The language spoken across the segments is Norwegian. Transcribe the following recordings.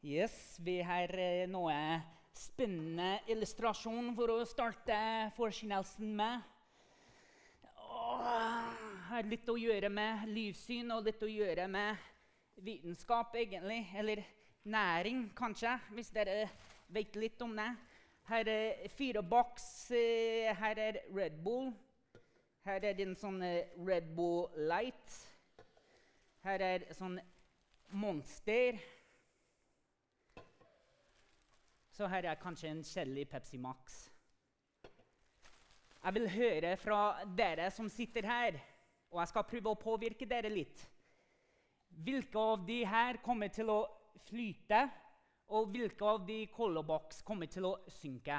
Yes, vi har eh, noe spennende illustrasjon for å starte forkynnelsen med. Åh, har litt å gjøre med livssyn og litt å gjøre med vitenskap, egentlig. Eller næring, kanskje, hvis dere vet litt om det. Her er fire boks. eh, Her er Red Bull. Her er en sånn eh, Red Bull Light. Her er sånn Monster. Så her er kanskje en kjedelig Pepsi Max. Jeg vil høre fra dere som sitter her, og jeg skal prøve å påvirke dere litt. Hvilke av de her kommer til å flyte, og hvilke av de Colobox kommer til å synke?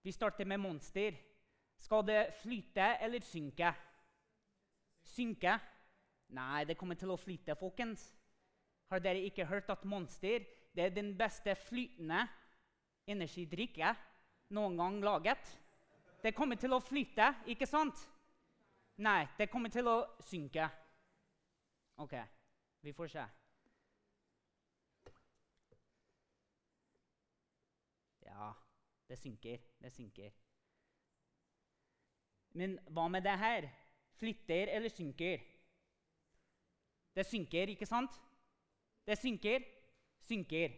Vi starter med Monster. Skal det flyte eller synke? Synke? Nei, det kommer til å flyte, folkens. Har dere ikke hørt at Monster det er den beste flytende energidrikke noen gang laget? Det kommer til å flyte, ikke sant? Nei, det kommer til å synke. OK, vi får se. Ja, det synker. Det synker. Men hva med det her? Flytter eller synker? Det synker, ikke sant? Det synker. Synker.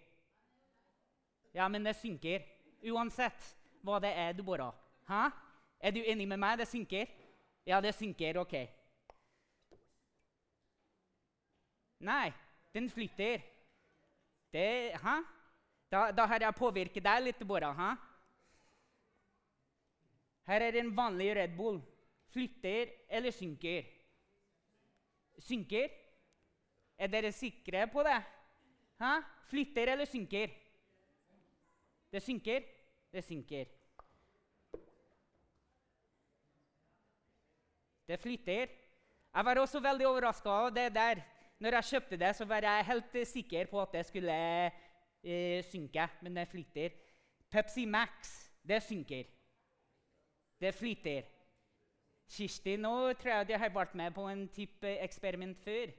Ja, men det synker. Uansett hva det er du borer. Hæ? Er du enig med meg? Det synker? Ja, det synker. OK. Nei, den flytter. Det Hæ? Da, da har jeg påvirket deg litt, Bora. Hæ? Her er en vanlig Red Bull. Flytter eller synker? Synker? Er dere sikre på det? Hæ? Flytter eller synker? Det synker? Det synker. Det flytter. Jeg var også veldig overraska av det der. Når jeg kjøpte det, så var jeg helt sikker på at det skulle eh, synke, men det flytter. Pepsi Max, det synker. Det flyter. Kirsti, nå tror jeg de har vært med på en type eksperiment før.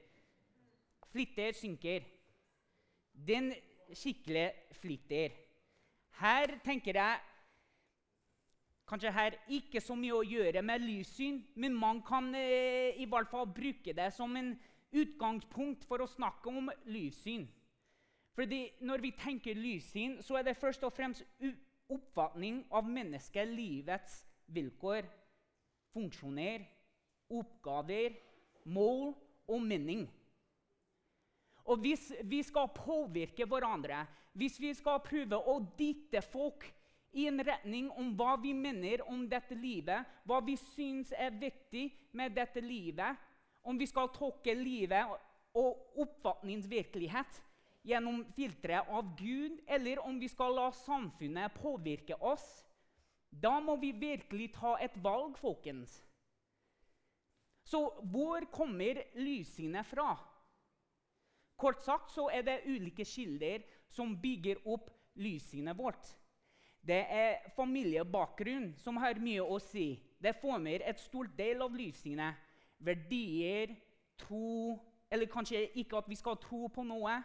Flytter, synker. Den skikkelig flytter. Her tenker jeg kanskje her ikke så mye å gjøre med lyssyn, men man kan eh, i hvert fall bruke det som en utgangspunkt for å snakke om lyssyn. Fordi når vi tenker lyssyn, så er det først og fremst oppfatning av menneskelivets vilkår, funksjoner, oppgaver, mål og mening. Og hvis vi skal påvirke hverandre, hvis vi skal prøve å dytte folk i en retning om hva vi mener om dette livet, hva vi syns er viktig med dette livet, om vi skal tolke livet og oppfatningsvirkelighet gjennom filteret av Gud, eller om vi skal la samfunnet påvirke oss, da må vi virkelig ta et valg, folkens. Så hvor kommer lysene fra? Kort sagt så er det ulike kilder som bygger opp lyssynet vårt. Det er familiebakgrunn som har mye å si. Det former et stort del av lyssynet. Verdier, tro Eller kanskje ikke at vi skal tro på noe.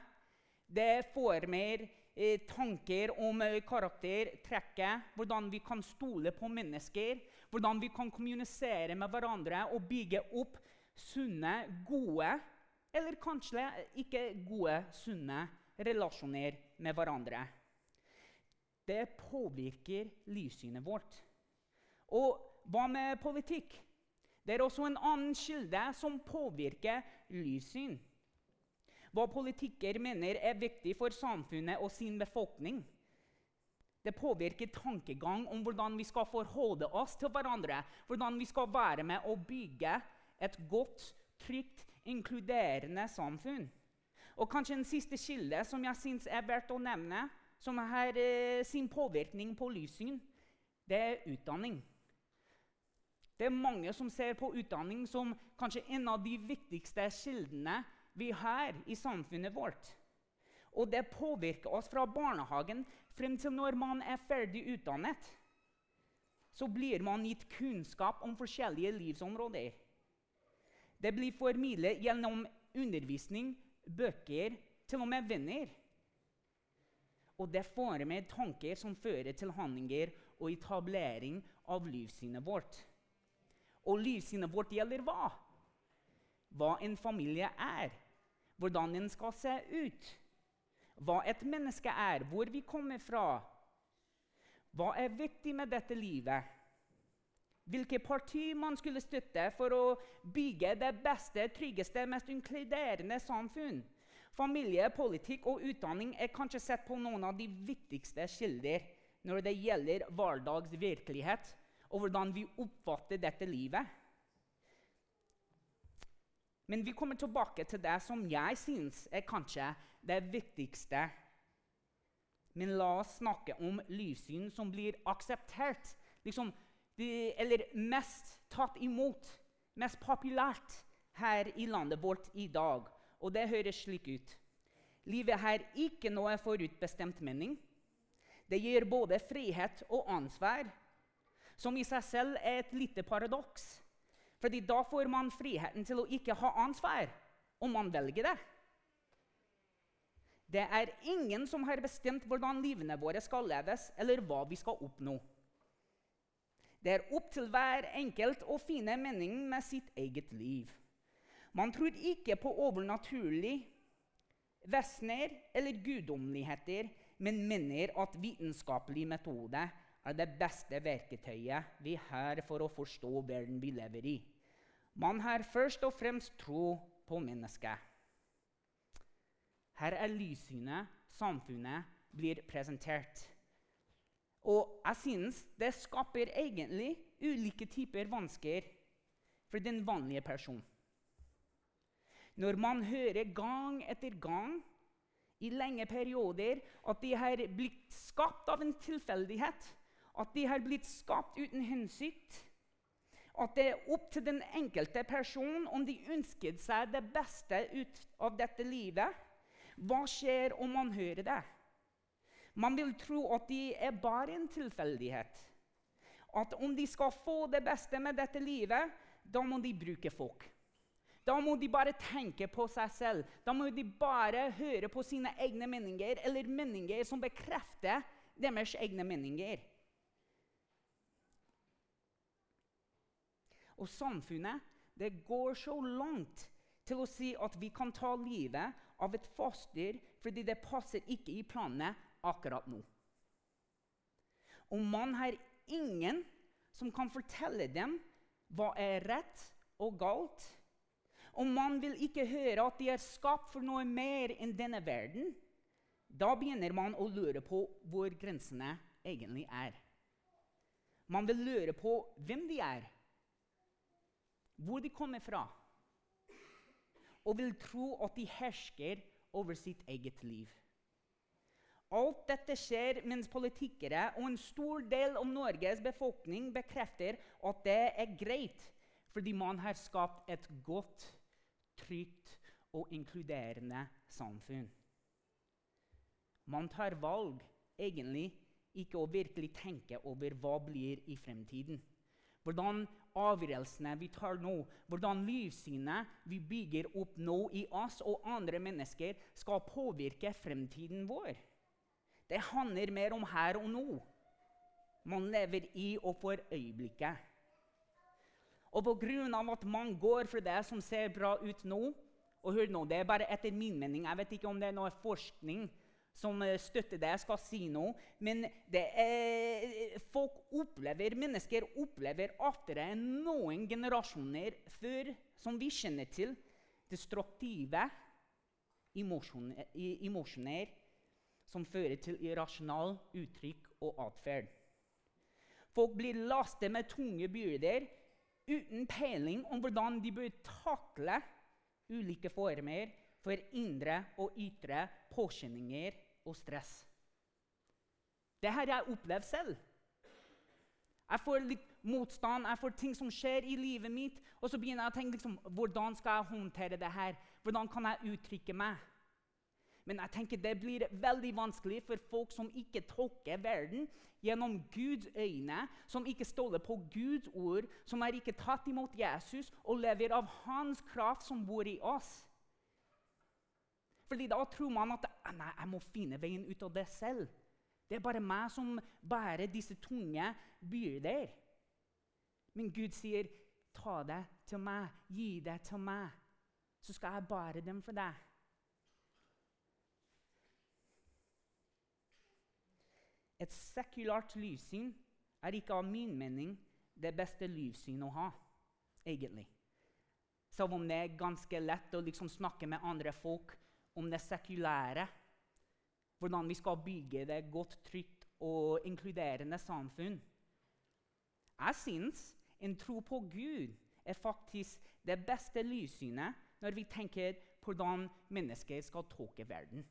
Det former eh, tanker om eh, karaktertrekket, hvordan vi kan stole på mennesker, hvordan vi kan kommunisere med hverandre og bygge opp sunne, gode eller kanskje ikke gode, sunne relasjoner med hverandre. Det påvirker livssynet vårt. Og hva med politikk? Det er også en annen kilde som påvirker livssyn. Hva politikker mener er viktig for samfunnet og sin befolkning. Det påvirker tankegang om hvordan vi skal forholde oss til hverandre. Hvordan vi skal være med å bygge et godt, trygt, inkluderende samfunn. Og kanskje en siste kilde som jeg syns er verdt å nevne, som har eh, sin påvirkning på livssyn, det er utdanning. Det er mange som ser på utdanning som kanskje en av de viktigste kildene vi har i samfunnet vårt. Og det påvirker oss fra barnehagen frem til når man er ferdig utdannet. Så blir man gitt kunnskap om forskjellige livsområder. Det blir formidlet gjennom undervisning, bøker, til og med venner. og det former tanker som fører til handlinger og etablering av livssynet vårt. Og livssynet vårt gjelder hva? Hva en familie er, hvordan den skal se ut, hva et menneske er, hvor vi kommer fra. Hva er viktig med dette livet? Hvilke parti man skulle støtte for å bygge det beste, tryggeste, mest inkluderende samfunn. Familie, politikk og utdanning er kanskje sett på noen av de viktigste kilder når det gjelder hverdags virkelighet og hvordan vi oppfatter dette livet. Men vi kommer tilbake til det som jeg syns er kanskje det viktigste. Men la oss snakke om livssyn som blir akseptert. Liksom, de, eller mest tatt imot, mest populært her i landet vårt i dag. Og det høres slik ut. Livet har ikke noe forutbestemt mening. Det gir både frihet og ansvar, som i seg selv er et lite paradoks. Fordi da får man friheten til å ikke ha ansvar, om man velger det. Det er ingen som har bestemt hvordan livene våre skal leves, eller hva vi skal oppnå. Det er opp til hver enkelt å finne meningen med sitt eget liv. Man tror ikke på overnaturlig vesener eller guddommeligheter, men mener at vitenskapelig metode er det beste verketøyet vi har for å forstå verden vi lever i. Man har først og fremst tro på mennesket. Her er lyssynet samfunnet blir presentert. Og jeg synes det skaper egentlig ulike typer vansker for den vanlige personen. Når man hører gang etter gang i lenge perioder at de har blitt skapt av en tilfeldighet, at de har blitt skapt uten hensikt, at det er opp til den enkelte person om de ønsket seg det beste ut av dette livet, hva skjer om man hører det? Man vil tro at de er bare en tilfeldighet. At om de skal få det beste med dette livet, da må de bruke folk. Da må de bare tenke på seg selv. Da må de bare høre på sine egne meninger, eller meninger som bekrefter deres egne meninger. Og samfunnet det går så langt til å si at vi kan ta livet av et foster fordi det passer ikke i planene akkurat nå. Og man har ingen som kan fortelle dem hva er rett og galt og man vil ikke høre at de er skapt for noe mer enn denne verden, da begynner man å lure på hvor grensene egentlig er. Man vil lure på hvem de er, hvor de kommer fra, og vil tro at de hersker over sitt eget liv. Alt dette skjer mens politikere og en stor del av Norges befolkning bekrefter at det er greit, fordi man har skapt et godt trygt og inkluderende samfunn. Man tar valg egentlig ikke å virkelig tenke over hva blir i fremtiden. Hvordan avgjørelsene vi tar nå, hvordan livssynet vi bygger opp nå i oss og andre mennesker, skal påvirke fremtiden vår. Det handler mer om her og nå. Man lever i og for øyeblikket. Og pga. at man går for det som ser bra ut nå og hør nå, Det er bare etter min mening. Jeg vet ikke om det er noe forskning som eh, støtter det jeg skal si nå. Men er, folk opplever, mennesker opplever oftere enn noen generasjoner før, som vi kjenner til, destruktive emosjoner som fører til irrasjonal uttrykk og atferd. Folk blir lastet med tunge byrder uten peiling om hvordan de bør takle ulike former for indre og ytre påkjenninger og stress. Det har jeg opplevd selv. Jeg får litt motstand, jeg får ting som skjer i livet mitt, og så begynner jeg å tenke liksom, hvordan skal jeg håndtere det her? Hvordan kan jeg uttrykke meg? Men jeg tenker det blir veldig vanskelig for folk som ikke tolker verden gjennom Guds øyne, som ikke stoler på Guds ord, som er ikke tatt imot Jesus og lever av Hans kraft som bor i oss. Fordi da tror man at «Ah, nei, jeg må finne veien ut av det selv. Det er bare meg som bærer disse tunge byrder. Men Gud sier, 'Ta det til meg. Gi det til meg. Så skal jeg bære dem for deg.' Et sekulært livssyn er ikke av min mening det beste livssyn å ha, egentlig. Selv om det er ganske lett å liksom snakke med andre folk om det sekulære. Hvordan vi skal bygge det godt, trygt og inkluderende samfunn. Jeg syns en tro på Gud er faktisk det beste livssynet når vi tenker på hvordan mennesker skal tolke verden.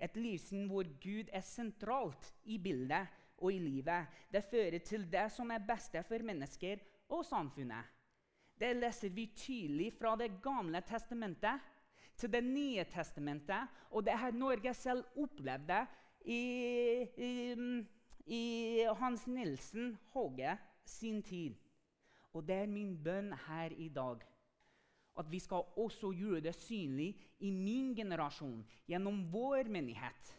Et livssyn hvor Gud er sentralt i bildet og i livet. Det fører til det som er beste for mennesker og samfunnet. Det leser vi tydelig fra Det gamle testamentet til Det nye testamentet. Og det har Norge selv opplevde i, i, i Hans Nilsen Håge sin tid. Og det er min bønn her i dag. At vi skal også gjøre det synlig i min generasjon, gjennom vår menighet.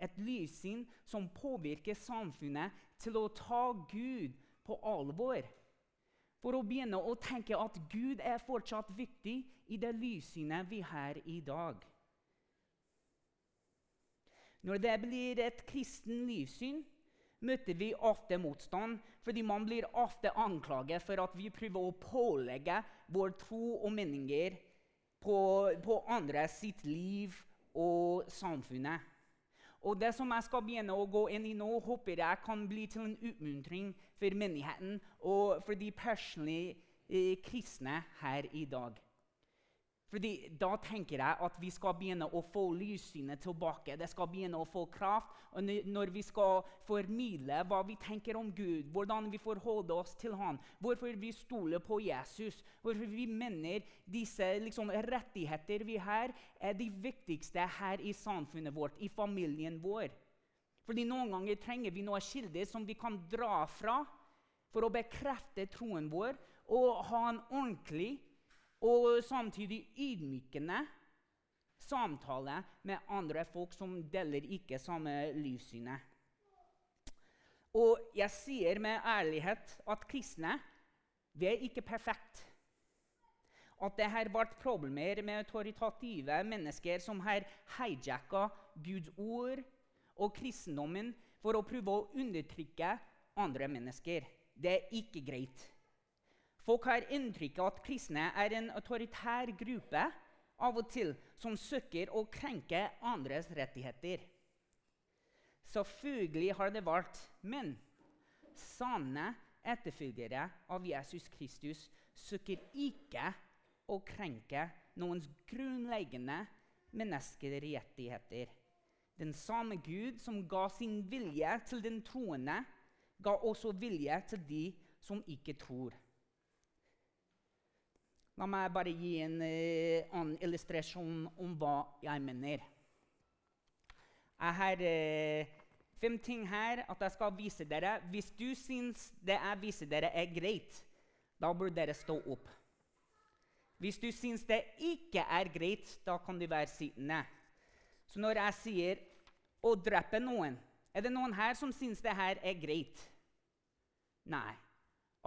Et livssyn som påvirker samfunnet til å ta Gud på alvor. For å begynne å tenke at Gud er fortsatt viktig i det lyssynet vi har i dag. Når det blir et kristen livssyn, møter vi ofte motstand fordi man blir ofte anklaget for at vi prøver å pålegge vår tro og meninger på, på andre sitt liv og samfunnet. Og det som jeg skal begynne å gå inn i nå, håper jeg kan bli til en utmuntring for menigheten og for de personlige eh, kristne her i dag. Fordi Da tenker jeg at vi skal begynne å få lyssynet tilbake. Det skal begynne å få kraft. Og når vi skal formidle hva vi tenker om Gud, hvordan vi forholder oss til Han, hvorfor vi stoler på Jesus, hvorfor vi mener disse liksom, rettigheter vi har, er de viktigste her i samfunnet vårt, i familien vår. Fordi Noen ganger trenger vi noen kilder som vi kan dra fra for å bekrefte troen vår og ha en ordentlig og samtidig ydmykende samtale med andre folk som deler ikke samme livssynet. Og jeg sier med ærlighet at kristne vi er ikke perfekte. At det har vært problemer med autoritative mennesker som har hijacka Guds ord og kristendommen for å prøve å undertrykke andre mennesker. Det er ikke greit. Folk har inntrykk av at kristne er en autoritær gruppe av og til som søker å krenke andres rettigheter. Selvfølgelig har det vært, men sanne etterfølgere av Jesus Kristus søker ikke å krenke noens grunnleggende menneskerettigheter. Den samme Gud som ga sin vilje til den troende, ga også vilje til de som ikke tror. La meg bare gi en uh, illustrasjon om hva jeg mener. Jeg har uh, fem ting her at jeg skal vise dere. Hvis du syns det jeg viser dere, er greit, da bør dere stå opp. Hvis du syns det ikke er greit, da kan du være sittende. Så når jeg sier å drepe noen, er det noen her som syns det her er greit? Nei.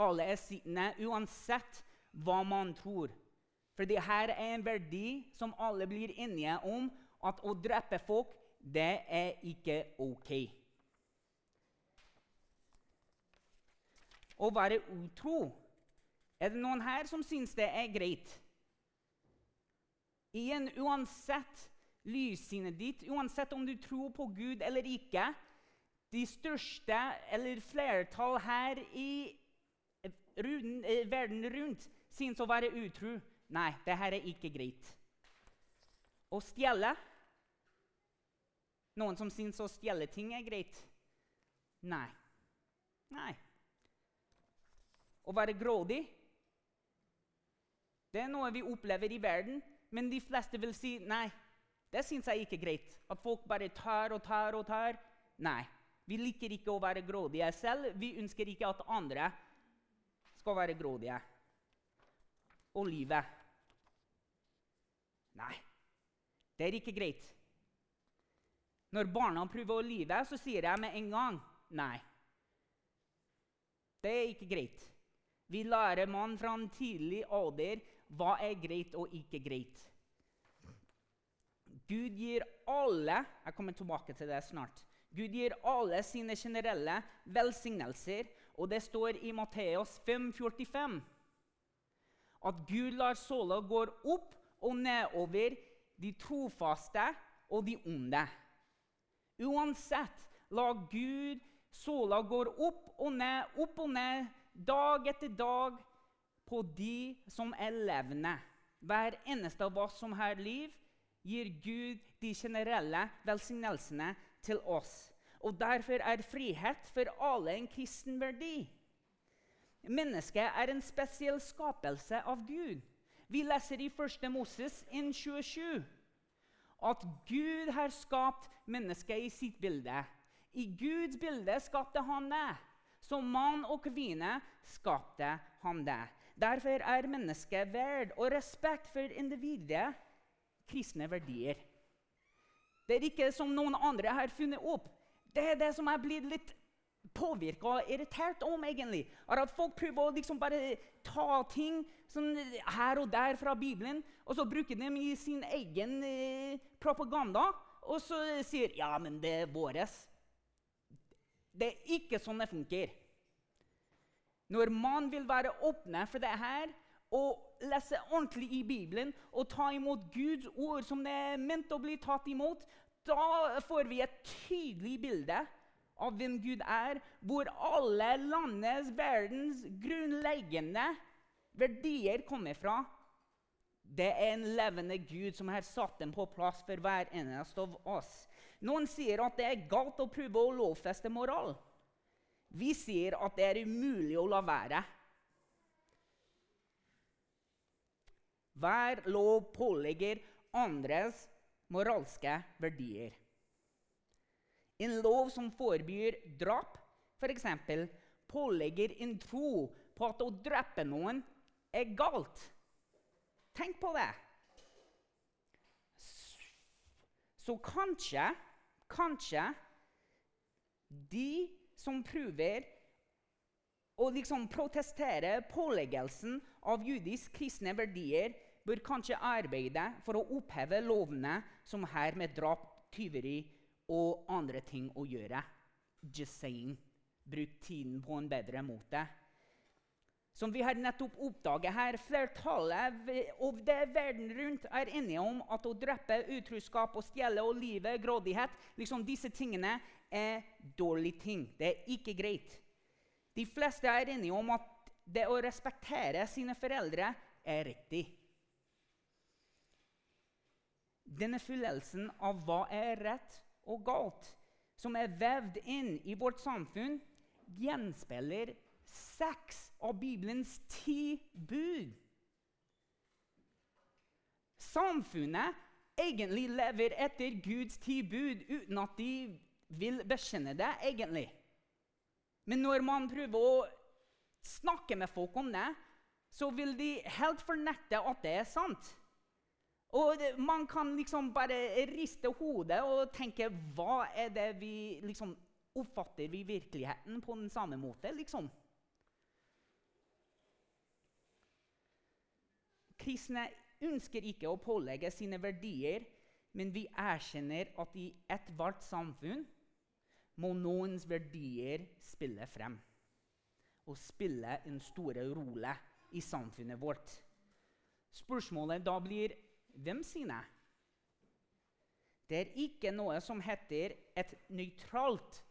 Alle er sittende uansett hva man tror. For det her er en verdi som alle blir enige om, at å drepe folk, det er ikke OK. Å være utro Er det noen her som syns det er greit? Igjen, uansett lyssynet ditt, uansett om du tror på Gud eller ikke De største eller flertall her i verden rundt syns å være utro. Nei, det her er ikke greit. Å stjele Noen som synes å stjele ting er greit? Nei. Nei. Å være grådig Det er noe vi opplever i verden, men de fleste vil si nei. Det syns jeg ikke er greit. At folk bare tar og tar og tar. Nei. Vi liker ikke å være grådige selv. Vi ønsker ikke at andre skal være grådige og livet. Nei, Det er ikke greit. Når barna prøver å lyve, så sier jeg med en gang nei. Det er ikke greit. Vi lærer man fra en tidlig alder hva er greit og ikke greit. Gud gir alle jeg kommer tilbake til det snart, Gud gir alle sine generelle velsignelser, og det står i Matteus 5,45 at Gud lar såla gå opp og nedover de trofaste og de onde. Uansett, la Gud såla gå opp og ned, opp og ned, dag etter dag, på de som er levende. Hver eneste av oss som har liv, gir Gud de generelle velsignelsene til oss. Og derfor er frihet for alle en kristen verdi. Mennesket er en spesiell skapelse av Gud. Vi leser i 1. Moses 1,27 at Gud har skapt mennesket i sitt bilde. I Guds bilde skapte han det. Som mann og kvinne skapte han det. Derfor er mennesket verd og respekt for individet kristne verdier. Det er ikke som noen andre har funnet opp. Det er det som er blitt litt påvirka og irritert om, egentlig. At folk prøver å liksom bare ta ting sånn her og der fra Bibelen, og så bruker dem i sin egen eh, propaganda. Og så sier ja, men det er våres. Det er ikke sånn det funker. Når man vil være åpne for det her og lese ordentlig i Bibelen og ta imot Guds ord som det er ment å bli tatt imot, da får vi et tydelig bilde av hvem Gud er, hvor alle landets, verdens grunnleggende verdier kommer fra. Det er en levende Gud som har satt dem på plass for hver eneste av oss. Noen sier at det er galt å prøve å lovfeste moral. Vi sier at det er umulig å la være. Hver lov pålegger andres moralske verdier. En lov som forbyr drap, f.eks., pålegger en tro på at å drepe noen er galt. Tenk på det. Så kanskje, kanskje de som prøver å liksom protestere påleggelsen av jødisk kristne verdier, bør kanskje arbeide for å oppheve lovene som her med drap, tyveri og andre ting å gjøre. Just saying. Bruk tiden på en bedre måte. Som vi har nettopp oppdaget her, Flertallet av det verden rundt er enige om at å drepe, utroskap, og stjele og livet, grådighet liksom Disse tingene er dårlige ting. Det er ikke greit. De fleste er enige om at det å respektere sine foreldre er riktig. Denne følelsen av hva er rett og galt, som er vevd inn i vårt samfunn, gjenspeiler seks av Bibelens ti bud. Samfunnet egentlig lever etter Guds ti bud uten at de vil bekjenne det, egentlig. Men når man prøver å snakke med folk om det, så vil de helt fornekte at det er sant. Og man kan liksom bare riste hodet og tenke Hva er det vi liksom Oppfatter vi virkeligheten på den samme måte, liksom? Kristne ønsker ikke å pålegge sine verdier, men vi erkjenner at i ethvert samfunn må noens verdier spille frem. Og spille en stor rolle i samfunnet vårt. Spørsmålet da blir hvem sine? Det er ikke noe som heter et nøytralt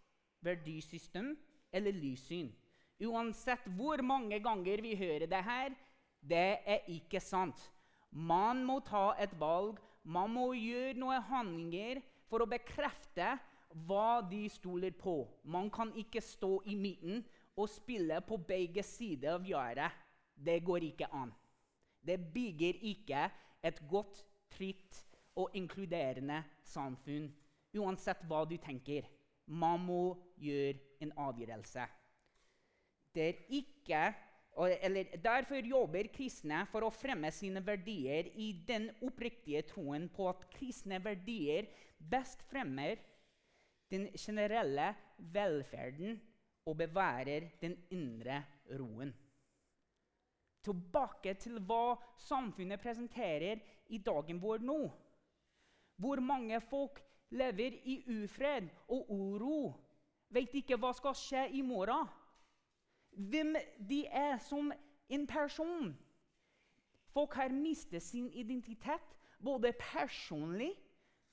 verdisystem eller lyssyn. Uansett hvor mange ganger vi hører det her, det er ikke sant. Man må ta et valg, man må gjøre noen handlinger for å bekrefte hva de stoler på. Man kan ikke stå i midten og spille på begge sider av gjerdet. Det går ikke an. Det bygger ikke et godt, trygt og inkluderende samfunn. Uansett hva du tenker. Man må gjøre en avgjørelse. Ikke eller, derfor jobber kristne for å fremme sine verdier i den oppriktige troen på at kristne verdier best fremmer den generelle velferden og bevarer den indre roen. Tilbake til hva samfunnet presenterer i dagen vår nå. Hvor mange folk lever i ufred og uro, vet ikke hva skal skje i morgen hvem de er som en person. Folk har mistet sin identitet, både personlig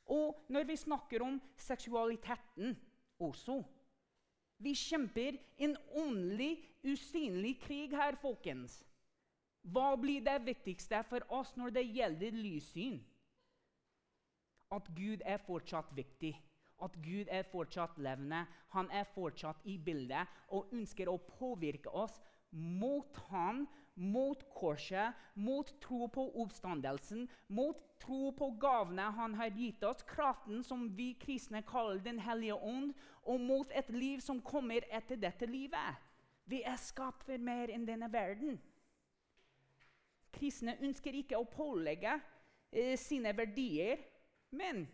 og når vi snakker om seksualiteten også. Vi kjemper en åndelig, usynlig krig her, folkens. Hva blir det viktigste for oss når det gjelder lyssyn? At Gud er fortsatt viktig at Gud er fortsatt levende. Han er fortsatt i bildet og ønsker å påvirke oss mot Han, mot korset, mot tro på oppstandelsen, mot tro på gavene han har gitt oss, kraften som vi kristne kaller Den hellige ånd, og mot et liv som kommer etter dette livet. Vi er skapt for mer enn denne verden. Kristne ønsker ikke å pålegge eh, sine verdier, men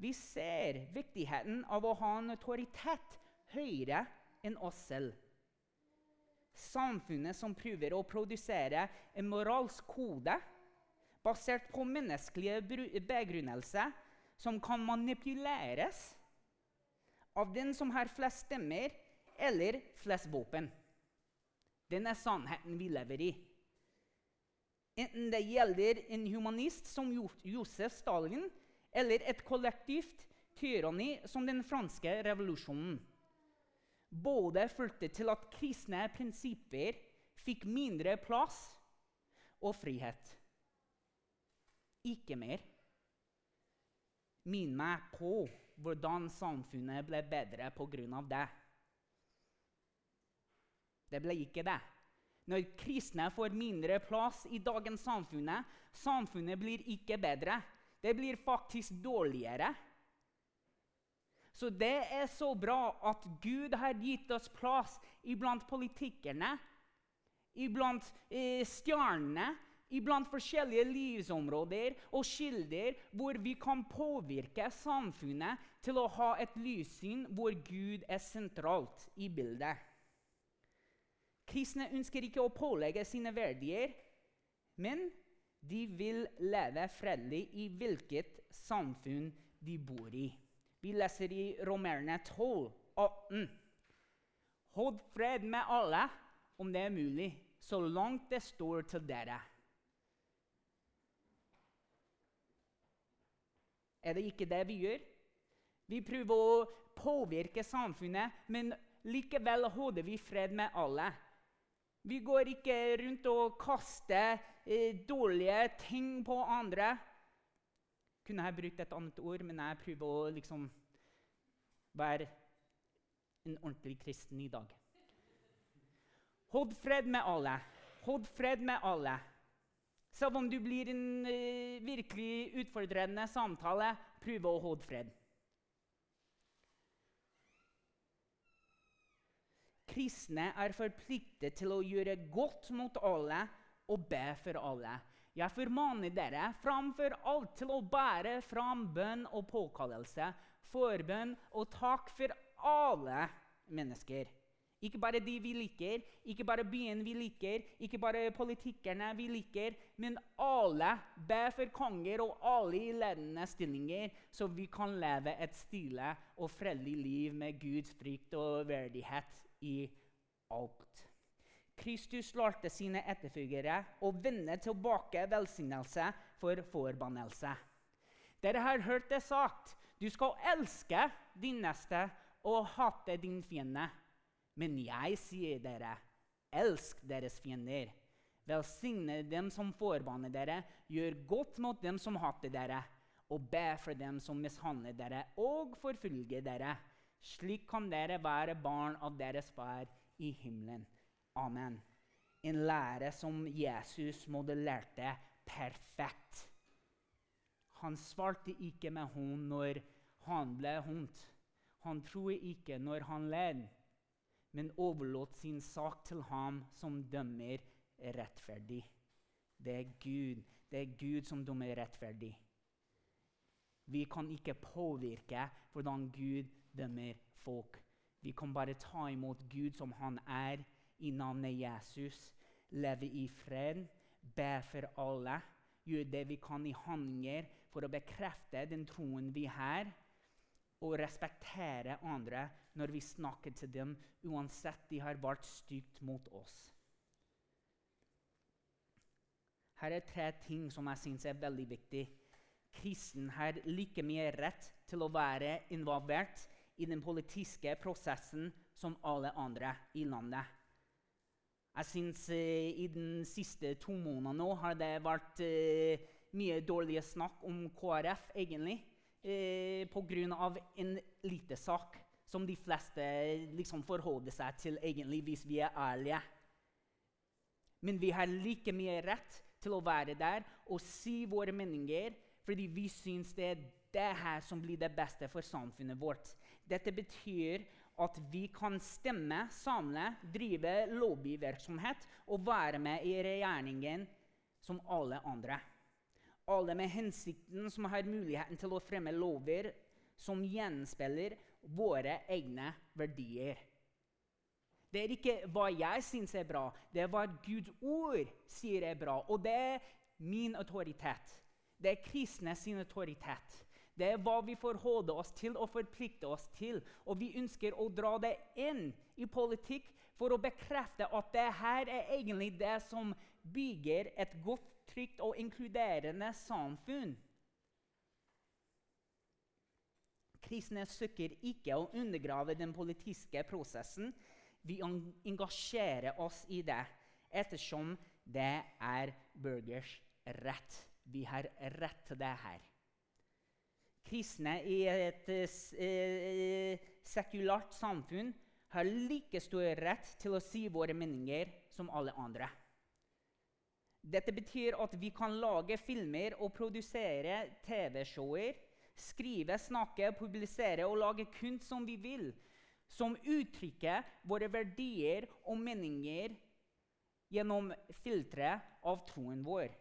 vi ser viktigheten av å ha en autoritet høyere enn oss selv. Samfunnet som prøver å produsere en moralsk kode basert på menneskelige begrunnelser som kan manipuleres av den som har flest stemmer eller flest våpen. Den er sannheten vi lever i. Enten det gjelder en humanist som Josef Stalin eller et kollektivt tyranni som den franske revolusjonen. Både førte til at kristne prinsipper fikk mindre plass og frihet. Ikke mer. Minn meg på hvordan samfunnet ble bedre pga. det. Det ble ikke det. Når kristne får mindre plass i dagens samfunn, samfunnet blir ikke bedre. Det blir faktisk dårligere. Så det er så bra at Gud har gitt oss plass iblant politikerne, iblant eh, stjernene, iblant forskjellige livsområder og kilder hvor vi kan påvirke samfunnet til å ha et lyssyn hvor Gud er sentralt i bildet. Kristne ønsker ikke å pålegge sine verdier, men de vil leve fredelig i hvilket samfunn de bor i. Vi leser i Romerne 12, 18. Hold fred med alle om det er mulig, så langt det står til dere. Er det ikke det vi gjør? Vi prøver å påvirke samfunnet, men likevel holder vi fred med alle. Vi går ikke rundt og kaster eh, dårlige ting på andre. Kunne jeg brukt et annet ord, men jeg prøver å liksom være en ordentlig kristen i dag. Hold fred med alle. Hold fred med alle. Selv om du blir en eh, virkelig utfordrende samtale, prøv å holde fred. Kristne er forpliktet til å gjøre godt mot alle og be for alle. Jeg formaner dere framfor alt til å bære fram bønn og påkallelse, forbønn og takk for alle mennesker. Ikke bare de vi liker, ikke bare byen vi liker, ikke bare politikerne vi liker, men alle. Be for konger og alle i ledende stillinger, så vi kan leve et stille og fredelig liv med Guds frykt og verdighet i alt. Kristus lærte sine etterfølgere å vende tilbake velsignelse for forbannelse. Dere har hørt det sagt du skal elske din neste og hate din fiende. Men jeg sier dere, elsk deres fiender. Velsigne dem som forbanner dere, gjør godt mot dem som hater dere, og be for dem som mishandler dere og forfølger dere slik kan dere være barn av deres far i himmelen. Amen. En lære som Jesus modellerte perfekt. Han svarte ikke med hånd når han ble hånt. Han tror ikke når han led. men overlot sin sak til ham som dømmer rettferdig. Det er Gud. Det er Gud som dømmer rettferdig. Vi kan ikke påvirke hvordan Gud dømmer folk. Vi kan bare ta imot Gud som han er, i navnet Jesus. Leve i fred, be for alle, gjøre det vi kan i handlinger for å bekrefte den troen vi har, og respektere andre når vi snakker til dem, uansett de har vært stygt mot oss. Her er tre ting som jeg syns er veldig viktig. Kristen har like mye rett til å være involvert i den politiske prosessen som alle andre i landet. Jeg syns eh, i de siste to månedene nå har det vært eh, mye dårlige snakk om KrF, egentlig. Eh, Pga. en liten sak som de fleste liksom forholder seg til, egentlig, hvis vi er ærlige. Men vi har like mye rett til å være der og si våre meninger, fordi vi syns det er det her som blir det beste for samfunnet vårt. Dette betyr at vi kan stemme, samle, drive lobbyvirksomhet og være med i regjeringen som alle andre. Alle med hensikten som har muligheten til å fremme lover som gjenspeiler våre egne verdier. Det er ikke hva jeg syns er bra, det er hva Guds ord sier er bra. Og det er min autoritet. Det er kristne sin autoritet. Det er hva vi forholder oss til og forplikter oss til. Og vi ønsker å dra det inn i politikk for å bekrefte at det her er egentlig det som bygger et godt, trygt og inkluderende samfunn. Kristne søker ikke å undergrave den politiske prosessen. Vi engasjerer oss i det ettersom det er burgers rett. Vi har rett til det her kristne i et eh, sekulært samfunn har like stor rett til å si våre meninger som alle andre. Dette betyr at vi kan lage filmer og produsere TV-shower, skrive, snakke, publisere og lage kunst som vi vil, som uttrykker våre verdier og meninger gjennom filteret av troen vår.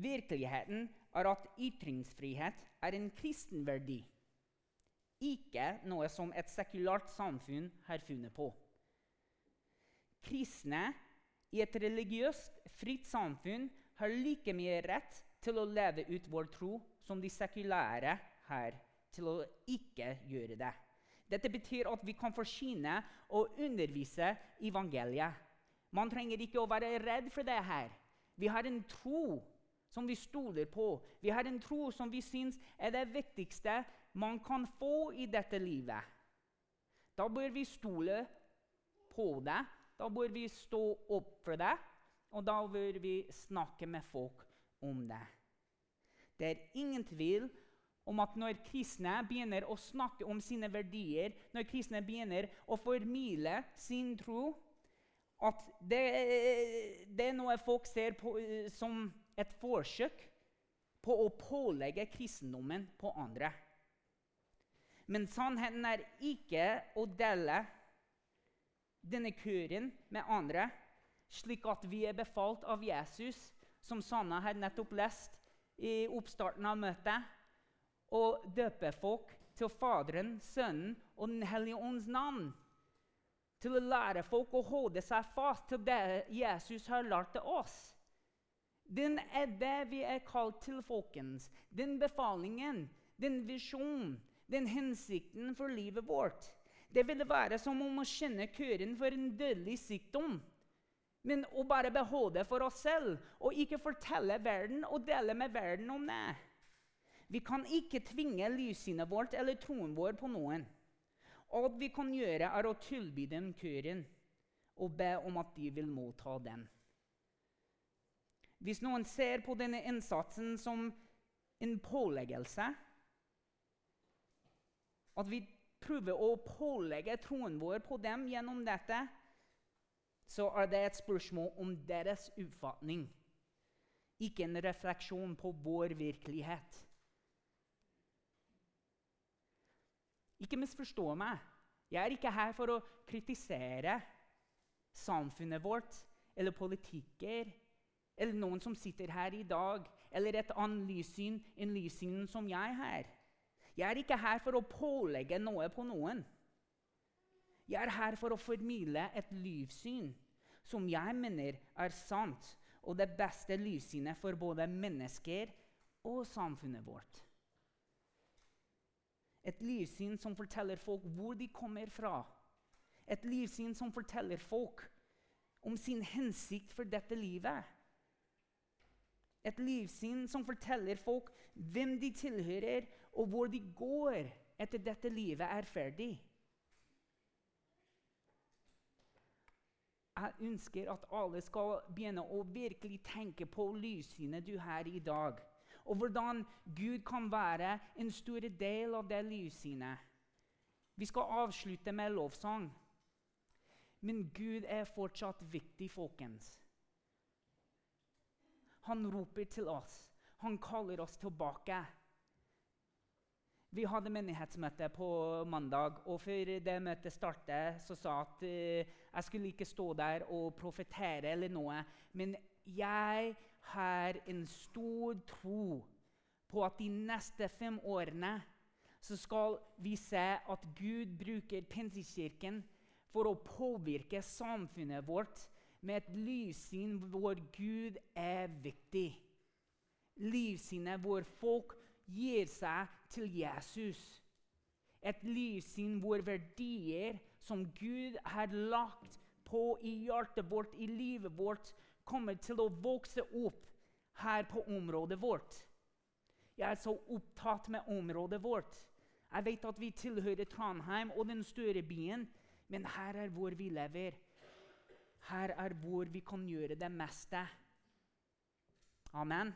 Virkeligheten er at ytringsfrihet er en kristen verdi, ikke noe som et sekulært samfunn har funnet på. Kristne i et religiøst, fritt samfunn har like mye rett til å leve ut vår tro som de sekulære her til å ikke gjøre det. Dette betyr at vi kan forsyne og undervise evangeliet. Man trenger ikke å være redd for det her. Vi har en tro som vi stoler på. Vi har en tro som vi syns er det viktigste man kan få i dette livet. Da bør vi stole på det, da bør vi stå opp for det, og da bør vi snakke med folk om det. Det er ingen tvil om at når kristne begynner å snakke om sine verdier, når kristne begynner å formidle sin tro, at det, det er noe folk ser på som et forsøk på å pålegge kristendommen på andre. Men sannheten er ikke å dele denne kuren med andre, slik at vi er befalt av Jesus, som Sanna har nettopp lest i oppstarten av møtet, å døpe folk til Faderen, Sønnen og Den hellige ånds navn. Til å lære folk å holde seg fast til det Jesus har lært til oss. Den er det vi er kalt til, folkens. Den befalingen, den visjonen, den hensikten for livet vårt. Det ville være som om å kjenne kuren for en dødelig sykdom. Men å bare beholde for oss selv og ikke fortelle verden og dele med verden om det. Vi kan ikke tvinge livssynet vårt eller troen vår på noen. Alt vi kan gjøre, er å tilby dem kuren og be om at de vil motta den. Hvis noen ser på denne innsatsen som en påleggelse At vi prøver å pålegge troen vår på dem gjennom dette, så er det et spørsmål om deres oppfatning, ikke en refleksjon på vår virkelighet. Ikke misforstå meg. Jeg er ikke her for å kritisere samfunnet vårt eller politikker eller noen som sitter her i dag, eller et annet lyssyn enn lyssynet som jeg har. Jeg er ikke her for å pålegge noe på noen. Jeg er her for å formidle et livssyn som jeg mener er sant, og det beste livssynet for både mennesker og samfunnet vårt. Et livssyn som forteller folk hvor de kommer fra. Et livssyn som forteller folk om sin hensikt for dette livet. Et livssyn som forteller folk hvem de tilhører, og hvor de går etter dette livet er ferdig. Jeg ønsker at alle skal begynne å virkelig tenke på livssynet du har i dag. Og hvordan Gud kan være en stor del av det livssynet. Vi skal avslutte med lovsang. Men Gud er fortsatt viktig, folkens. Han roper til oss. Han kaller oss tilbake. Vi hadde menighetsmøte på mandag, og før det møtet startet, så sa jeg at uh, jeg skulle ikke stå der og profetere eller noe. Men jeg har en stor tro på at de neste fem årene så skal vi se at Gud bruker Pinsekirken for å påvirke samfunnet vårt med et livssyn hvor Gud er viktig. Livssynet hvor folk gir seg til Jesus. Et livssyn hvor verdier som Gud har lagt på i hjertet vårt, i livet vårt, kommer til å vokse opp her på området vårt. Jeg er så opptatt med området vårt. Jeg vet at vi tilhører Trondheim og den større byen, men her er hvor vi lever. Her er hvor vi kan gjøre det meste. Amen.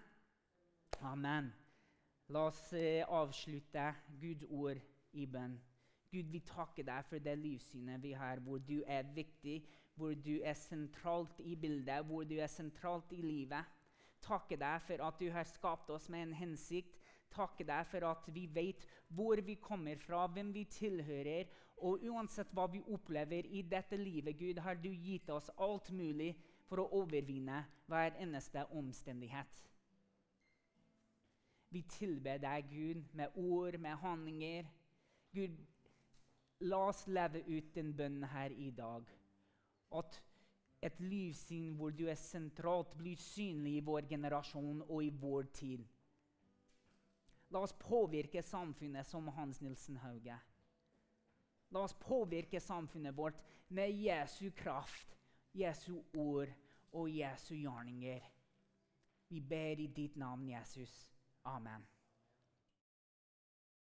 Amen. La oss eh, avslutte Guds ord i bønn. Gud, vi takker deg for det livssynet vi har, hvor du er viktig, hvor du er sentralt i bildet, hvor du er sentralt i livet. Takker deg for at du har skapt oss med en hensikt. Takker deg for at vi vet hvor vi kommer fra, hvem vi tilhører. Og uansett hva vi opplever i dette livet, Gud, har du gitt oss alt mulig for å overvinne hver eneste omstendighet. Vi tilber deg, Gud, med ord, med handlinger. Gud, la oss leve ut den bønnen her i dag. At et livssyn hvor du er sentralt, blir synlig i vår generasjon og i vår tid. La oss påvirke samfunnet som Hans Nilsen Hauge. La oss påvirke samfunnet vårt med Jesu kraft, Jesu ord og Jesu gjerninger. Vi ber i ditt navn, Jesus. Amen.